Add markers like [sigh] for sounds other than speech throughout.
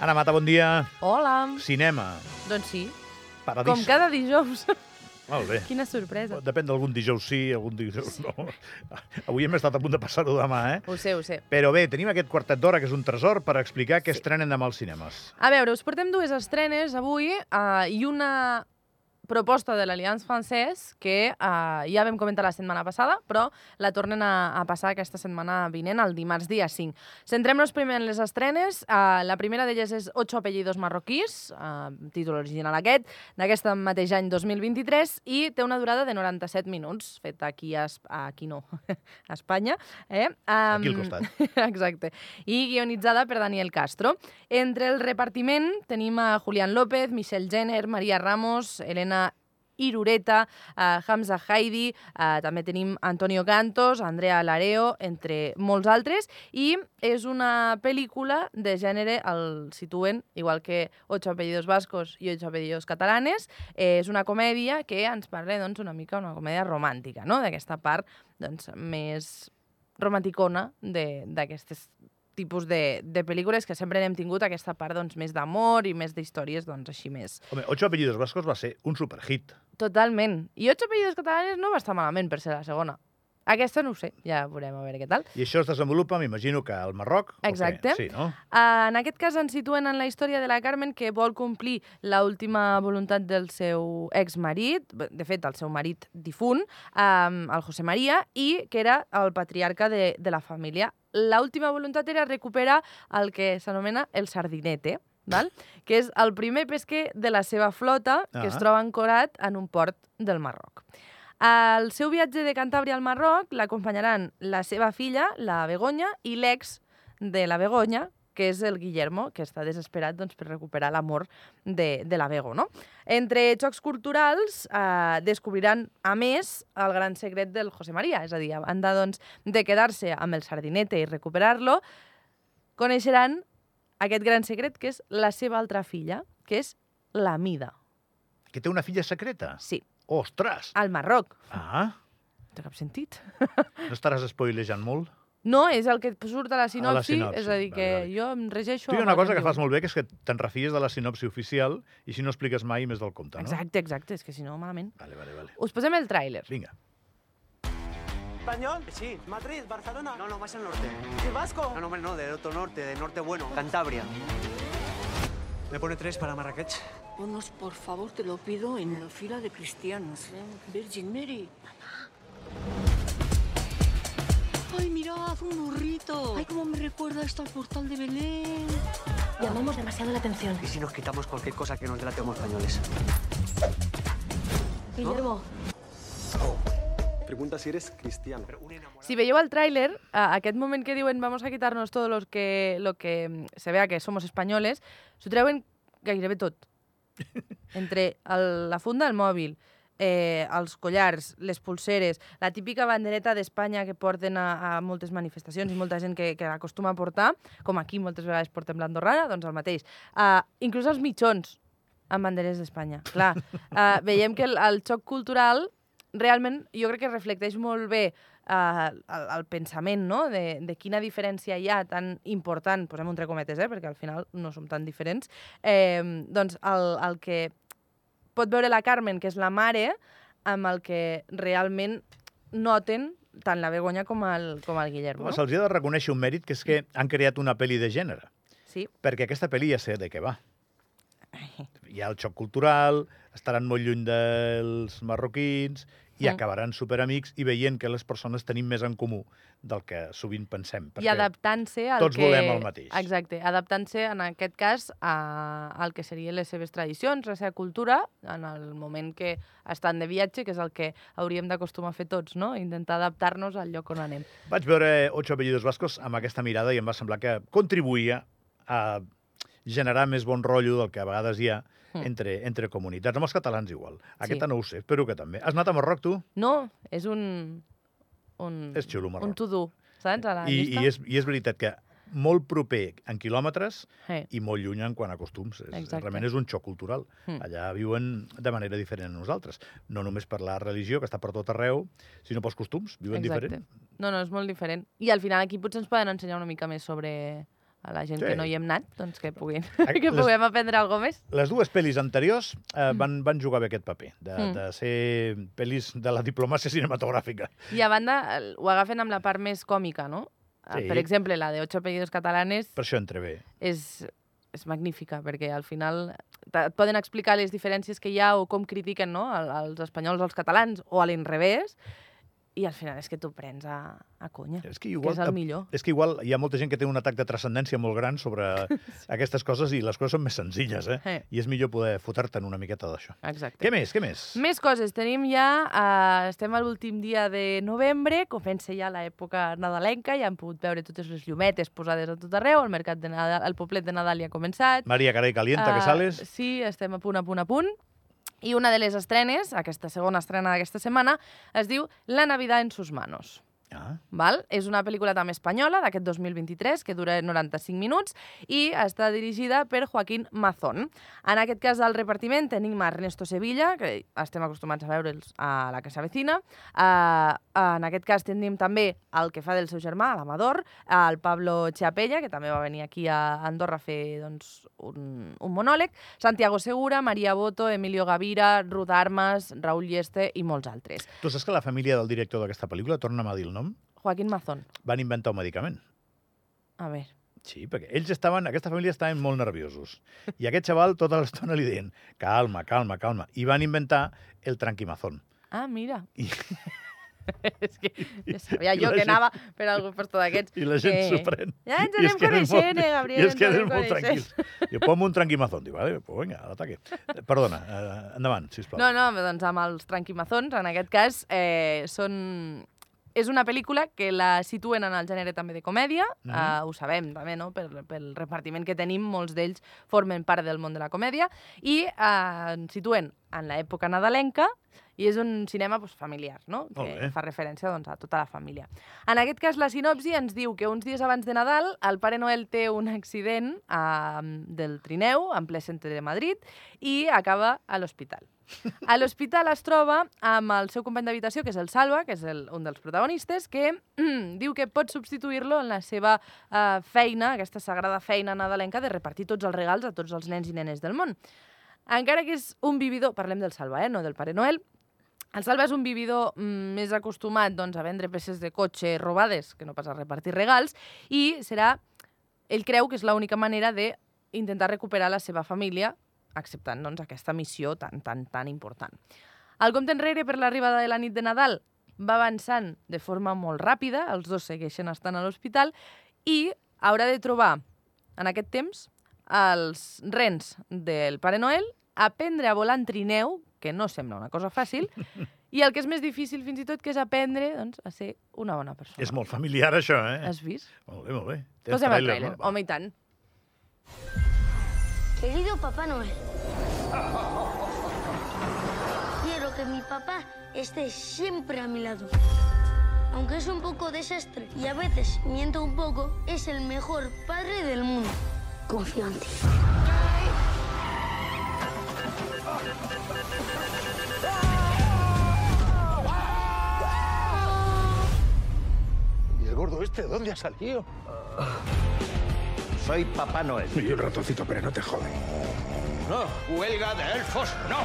Anna Mata, bon dia. Hola. Cinema. Doncs sí, Paradís. com cada dijous. Molt bé. Quina sorpresa. Depèn d'algun dijous sí, algun dijous no. Avui hem estat a punt de passar-ho demà, eh? Ho sé, ho sé. Però bé, tenim aquest quartet d'hora, que és un tresor, per explicar què Sí. estrenen demà als cinemes. A veure, us portem dues estrenes avui uh, i una proposta de l'Allianz Francès que uh, ja vam comentar la setmana passada, però la tornen a, a passar aquesta setmana vinent, el dimarts dia 5. Centrem-nos primer en les estrenes. Uh, la primera d'elles és Ocho apellidos marroquís, uh, títol original aquest, d'aquest mateix any 2023, i té una durada de 97 minuts, feta aquí a, aquí no, [laughs] a Espanya. Eh? Um, Aquí al costat. [laughs] Exacte. I guionitzada per Daniel Castro. Entre el repartiment tenim a Julián López, Michelle Jenner, Maria Ramos, Elena Irureta, uh, Hamza Haidi, uh, també tenim Antonio Cantos, Andrea Lareo, entre molts altres, i és una pel·lícula de gènere, el situen, igual que Ocho apellidos vascos i Ocho apellidos catalanes, eh, és una comèdia que ens parla doncs, una mica una comèdia romàntica, no? d'aquesta part doncs, més romanticona d'aquestes tipus de, de pel·lícules que sempre n'hem tingut aquesta part doncs, més d'amor i més d'històries doncs, així més. Home, Ocho apellidos vascos va ser un superhit. Totalment. I Ocho apellidos catalanes no va estar malament per ser la segona. Aquesta no ho sé, ja veurem a veure què tal. I això es desenvolupa, m'imagino, que al Marroc. Exacte. Sí, no? Uh, en aquest cas ens situen en la història de la Carmen que vol complir la última voluntat del seu exmarit, de fet, el seu marit difunt, um, el José María, i que era el patriarca de, de la família. La última voluntat era recuperar el que s'anomena el sardinete, val? que és el primer pesquer de la seva flota que es Ah. troba ancorat en un port del Marroc. Al seu viatge de Cantàbria al Marroc l'acompanyaran la seva filla, la Begoña, i l'ex de la Begoña, que és el Guillermo, que està desesperat doncs, per recuperar l'amor de, de la Bego. No? Entre xocs culturals eh, descobriran, a més, el gran secret del José María, és a dir, a banda doncs, de quedar-se amb el sardinete i recuperar-lo, coneixeran aquest gran secret que és la seva altra filla, que és la Mida. Que té una filla secreta. Sí, Ostres! al Marroc. Ah, No té cap sentit. [laughs] no estaràs spoilejant molt? No, és el que surt a la sinopsi, sinopsi, és a dir, vale, que vale. jo em regeixo... Tu hi ha una cosa que em fas molt bé, que és que te'n refies de la sinopsi oficial i si no expliques mai més del compte, no? Exacte, exacte, és que si no, malament. Vale, vale, vale. Us posem el tràiler. Vinga. ¿Español? Sí. ¿Madrid? ¿Barcelona? No, no, más al norte. ¿Y vasco? No, no, hombre, no, del otro norte, del norte bueno, Cantabria. Me pone tres para Marrakech. Ponos, por favor, te lo pido, en la fila de cristianos. Virgin Mary. Ay, mirad, un burrito. Ay, cómo me recuerda esto al portal de Belén. Llamamos demasiado la atención. ¿Y si nos quitamos cualquier cosa que nos delate como españoles? Guillermo, Pregunta si eres cristiano. Si veieu el tràiler, a aquest moment que diuen vamos a quitarnos todo lo que, lo que mm, se vea que somos españoles, s'ho treuen gairebé tot. [laughs] Entre el, la funda del mòbil, eh, els collars, les pulseres, la típica bandereta d'Espanya que porten a, a moltes manifestacions i molta gent que, que acostuma a portar, com aquí moltes vegades portem l'andorrana, doncs el mateix. Uh, inclús els mitjons amb banderes d'Espanya. Clar, uh, veiem que el, el xoc cultural realment jo crec que reflecteix molt bé uh, el, el pensament no? de, de quina diferència hi ha tan important, posem entre cometes, eh? perquè al final no som tan diferents, eh, doncs el, el que pot veure la Carmen, que és la mare, amb el que realment noten tant la Begoña com el, com el Guillermo. No? No? Se'ls ha de reconèixer un mèrit, que és que han creat una pel·li de gènere. Sí. Perquè aquesta pel·li ja sé de què va. Hi ha el xoc cultural, estaran molt lluny dels marroquins i Mm. acabaran superamics i veient que les persones tenim més en comú del que sovint pensem. I adaptant-se al tots que... volem el mateix. Exacte, adaptant-se en aquest cas a, al que serien les seves tradicions, la seva cultura, en el moment que estan de viatge, que és el que hauríem d'acostumar a fer tots, no? Intentar adaptar-nos al lloc on anem. Vaig veure Ocho apellidos vascos amb aquesta mirada i em va semblar que contribuïa a generar més bon rotllo del que a vegades hi ha Mm. entre, entre comunitats. Amb els catalans igual. Aquesta Sí. no ho sé, espero que també. Has anat a Marroc, tu? No, és un... un És xulo, Marroc. Un to-do, saps? A la I, llista. i, és, I és veritat que molt proper en quilòmetres Eh. i molt lluny en quant a costums. És, Exacte. realment és un xoc cultural. Mm. Allà viuen de manera diferent a nosaltres. No només per la religió, que està per tot arreu, sinó pels costums. Viuen Exacte. diferent. No, no, és molt diferent. I al final aquí potser ens poden ensenyar una mica més sobre a la gent Sí. que no hi hem anat, doncs que puguin, Ai, [laughs] que les- puguem aprendre alguna més. Les dues pel·lis anteriors eh, van, van jugar bé aquest paper, de, Mm. de ser pel·lis de la diplomàcia cinematogràfica. I a banda, ho agafen amb la part més còmica, no? Sí. Per exemple, la de Ocho apellidos catalanes Per això entre bé. és, és magnífica, perquè al final et poden explicar les diferències que hi ha o com critiquen no? el- els espanyols als catalans o a l'inrevés, i al final és que t'ho prens a, a conya, És que que igual, és el millor. és que igual hi ha molta gent que té un atac de transcendència molt gran sobre [laughs] aquestes coses i les coses són més senzilles, eh? Eh. I és millor poder fotre-te'n una miqueta d'això. Exacte. Què més, què més? Més coses. Tenim ja... Uh, estem a l'últim dia de novembre, comença ja l'època nadalenca, ja hem pogut veure totes les llumetes posades a tot arreu, el mercat de Nadal, el poblet de Nadal ja ha començat. Maria Caray Calienta, que Ah, sales? Sí, estem a punt, a punt, a punt. I una de les estrenes, aquesta segona estrena d'aquesta setmana, es diu La Navidad en sus manos. Ah, Val? És una pel·lícula també espanyola d'aquest 2023 que dura 95 minuts i està dirigida per Joaquín Mazón. En aquest cas al repartiment tenim Ernesto Sevilla, que estem acostumats a veure'ls a la que s'avecina. Uh, en aquest cas tenim també el que fa del seu germà, l'Amador, el Pablo Chiapella, que també va venir aquí a Andorra a fer doncs, un, un monòleg, Santiago Segura, Maria Boto, Emilio Gavira, Ruth Armas, Raúl Lleste i molts altres. tu saps que la família del director d'aquesta pel·lícula, torna'm a dir el nom, Joaquín Mazón. van inventar un medicament. A veure. Sí, perquè ells estaven, aquesta família estaven molt nerviosos. I aquest xaval tota l'estona li deien calma, calma, calma. I van inventar el tranquimazón. Ah, mira. I, [laughs] és que ja sabia jo que gent- anava per algú per tot d'aquests. i la gent que- s'ho pren. Ja ens anem coneixent, molt- eh, Gabriel? I es queden molt tranquils. I pon un tranquimazón. Diu, vale, pues vinga, a l'ataque. Perdona, eh, endavant, sisplau. No, no, doncs amb els tranquimazons, en aquest cas, eh, són... És una pel·lícula que la situen en el gènere també de comèdia, Mhm. eh, ho sabem també, no?, pel, pel repartiment que tenim, molts d'ells formen part del món de la comèdia, i ens situen en l'època nadalenca, i és un cinema doncs, familiar, no? Que fa referència doncs, a tota la família. En aquest cas, la sinopsi ens diu que uns dies abans de Nadal el Pare Noel té un accident eh, del trineu, en ple centre de Madrid, i acaba a l'hospital. A l'hospital es troba amb el seu company d'habitació, que és el Salva, que és el, un dels protagonistes, que [clears throat] diu que pot substituir-lo en la seva eh, feina, aquesta sagrada feina nadalenca de repartir tots els regals a tots els nens i nenes del món. Encara que és un vividor, parlem del Salva, eh, no del Pare Noel, el Salva és un vividor mm, més acostumat doncs, a vendre peces de cotxe robades que no pas a repartir regals i serà, ell creu que és l'única manera de intentar recuperar la seva família acceptant doncs, aquesta missió tan, tan, tan important. El compte enrere per l'arribada de la nit de Nadal va avançant de forma molt ràpida, els dos segueixen estant a l'hospital, i haurà de trobar, en aquest temps, els rens del Pare Noel, aprendre a volar en trineu, que no sembla una cosa fàcil, [laughs] i el que és més difícil fins i tot, que és aprendre doncs, a ser una bona persona. És molt familiar, això, eh? Has vist? Molt bé, molt bé. Posem el tràiler, tràiler. no? Home, i tant. Querido Papá Noel. Quiero que mi papá esté siempre a mi lado. Aunque es un poco desastre y a veces miento un poco, es el mejor padre del mundo. Confío en ti. ¿Y el gordo este dónde ha salido? Soy Papá Noel. Y un ratoncito, pero no te jode. No, huelga de elfos, no.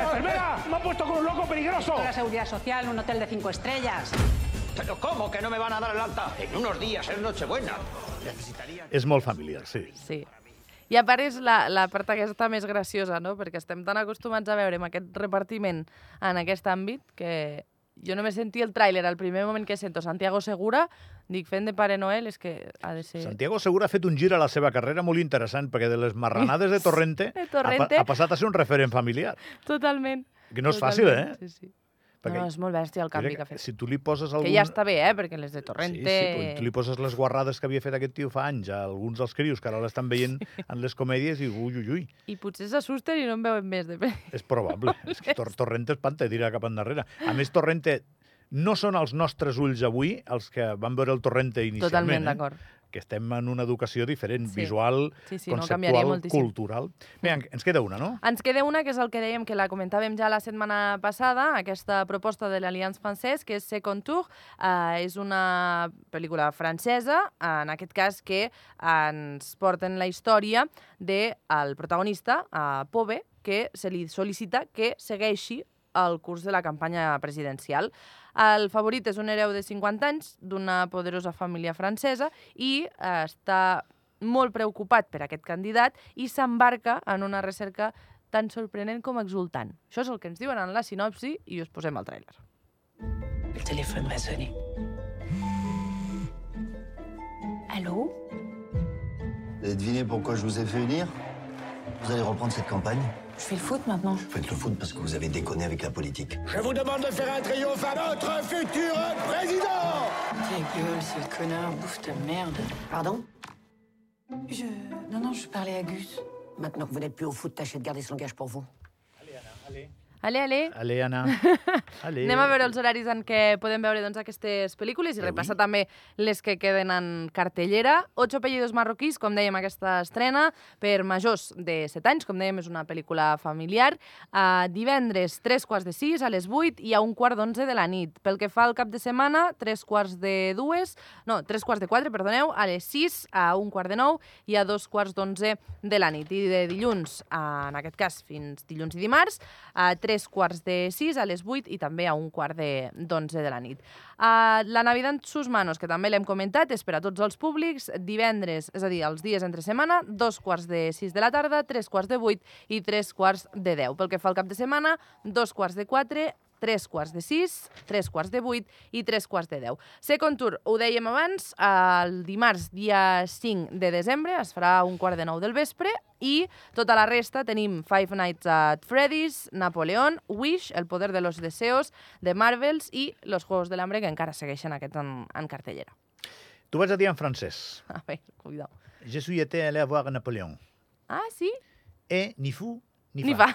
¡Enfermera! ¡Me ha puesto con un loco peligroso! La seguridad social, un hotel de cinco estrellas. Pero ¿cómo que no me van a dar el alta? En unos días es Nochebuena. Necesitaría... És molt familiar, sí. Sí. I a part és la, la part aquesta més graciosa, no? Perquè estem tan acostumats a veure amb aquest repartiment en aquest àmbit que jo només sentia el tràiler al primer moment que sento Santiago Segura, dic fent de Pare Noel, és que ha de ser... Santiago Segura ha fet un gir a la seva carrera molt interessant, perquè de les marranades de [laughs] Torrente, De Ha, Torrente. pa ha passat a ser un referent familiar. Totalment. Que no és fàcil, eh? Totalment, Sí, sí. Perquè no, és molt bèstia el canvi Mira que ha fet. Si tu li poses algun... Que ja està bé, eh? Perquè les de Torrente... Sí, sí, tu li poses les guarrades que havia fet aquest tio fa anys a alguns dels crios que ara l'estan veient en les comèdies i ui, ui, ui, I potser s'assusten i no en veuen més de és probable. és que Tor Torrente espanta i tira cap endarrere. A més, Torrente No són els nostres ulls avui els que van veure el Torrente inicialment. Totalment eh? d'acord. que estem en una educació diferent, Sí. visual, Sí, sí, no conceptual, moltíssim. cultural. Bé, en- ens queda una, no? Ens queda una, que és el que dèiem, que la comentàvem ja la setmana passada, aquesta proposta de l'Alliance Francès, que és Second Tour. Uh, és una pel·lícula francesa, en aquest cas, que ens porten la història del de protagonista, uh, Pove, que se li sol·licita que segueixi el curs de la campanya presidencial. El favorit és un hereu de 50 anys d'una poderosa família francesa i eh, està molt preocupat per aquest candidat i s'embarca en una recerca tan sorprenent com exultant. Això és el que ens diuen en la sinopsi i us posem el tràiler. Le téléphone va sonner. Allô Vous avez deviné pourquoi je vous ai fait unir Vous allez reprendre cette campagne? Je fais le foot maintenant. Vous faites le foot parce que vous avez déconné avec la politique. Je vous demande de faire un triomphe à notre futur président Ta gueule, ce connard, bouffe ta merde. Pardon? Je. Non, non, je parlais à Gus. Maintenant que vous n'êtes plus au foot, tâchez de garder ce langage pour vous. Ale, ale. Ale, Anna. [laughs] Ale. Anem a veure els horaris en què podem veure doncs, aquestes pel·lícules i Avui? repassar també les que queden en cartellera. Ocho apellidos marroquís, com dèiem, aquesta estrena per majors de 7 anys, com dèiem, és una pel·lícula familiar. Uh, divendres, 3 quarts de 6 a les 8 i a un quart d'onze de la nit. Pel que fa al cap de setmana, 3 quarts de 2, no, 3 quarts de 4, perdoneu, a les 6, a un quart de 9 i a dos quarts d'onze de la nit. I de dilluns, uh, en aquest cas, fins dilluns i dimarts, a 3 quarts de 6 a les 8 i també a un quart de- d'onze de la nit. Uh, la Navidad en sus manos, que també l'hem comentat, és per a tots els públics, divendres, és a dir, els dies entre setmana, dos quarts de 6 de la tarda, tres quarts de 8 i tres quarts de 10. Pel que fa al cap de setmana, dos quarts de 4, tres quarts de 6, tres quarts de 8 i tres quarts de 10. Second Tour, ho dèiem abans, el dimarts, dia 5 de desembre, es farà un quart de 9 del vespre i tota la resta tenim Five Nights at Freddy's, Napoleón, Wish, El poder de los deseos, The Marvels i Los Juegos de l'Hambre, que encara segueixen aquest en, en cartellera. Tu vaig a dir en francès. A veure, cuidao. Je suis été allé voir Napoléon. Ah, sí? Et ni fu, ni, Ni fa. fa.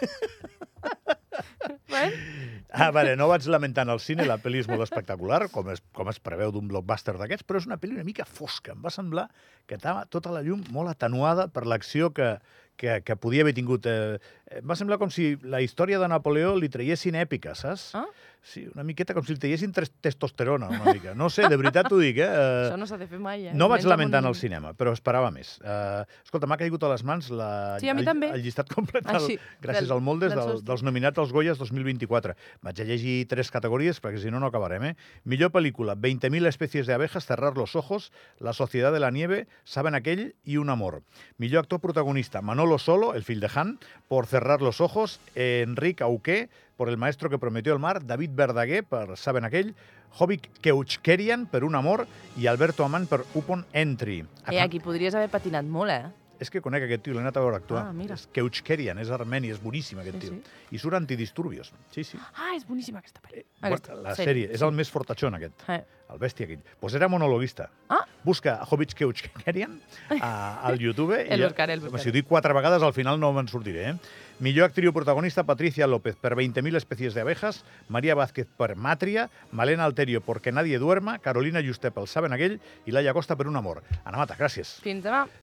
[laughs] bueno, Ah, vale, no vaig lamentar en el cine, la pel·li és molt espectacular, com es, com es preveu d'un blockbuster d'aquests, però és una pel·li una mica fosca. Em va semblar que estava tota la llum molt atenuada per l'acció que, que, que podia haver tingut. Eh, em va semblar com si la història de Napoleó li traiessin èpica, saps? Ah? Sí, una miqueta com si li traiessin testosterona, una mica. No sé, de veritat t'ho dic, eh? [laughs] eh això no s'ha de fer mai, eh? no vaig un- el cinema, però esperava més. Uh, escolta, m'ha caigut a les mans la, Sí, a mi el, també. el llistat complet, Ah, del, sí, gràcies del- al Moldes, del dels nominats als Goyas 2024. Vaig a llegir tres categories, perquè si no, no acabarem. Eh? Millor pel·lícula, 20.000 especies de abejas, Cerrar los ojos, La sociedad de la nieve, Saben aquell i Un amor. Millor actor protagonista, Manolo Solo, el fill de Han, por Cerrar los ojos, Enric Auqué, por El maestro que prometió el mar, David Verdaguer, per Saben aquell, Hobbit Keuchkerian, per Un amor, i Alberto Amán, per Upon Entry. Eh, aquí podries haver patinat molt, eh? És que conec aquest tio, l'he anat a veure actuar. Ah, mira. És Keuchkerian, és armeni, és boníssim aquest Sí, tio. sí. I surt antidisturbios. Sí, sí. Ah, és boníssima aquesta pel·li. Bueno, la sèrie, és el més fortachón aquest, Eh. el bèstia aquell. Pues era monologuista. Ah. Busca a Hobbit Keuchkerian a, al YouTube. i [laughs] El ja- buscaré, el buscaré. Si ho dic quatre vegades, al final no me'n sortiré. Eh? Millor actriu protagonista, Patricia López, per 20.000 especies de abejas, María Vázquez per Matria, Malena Alterio, Porque nadie duerma, Carolina Juste pel Saben aquell i Laia Costa per Un amor. Ana Mata, gràcies. Fins demà.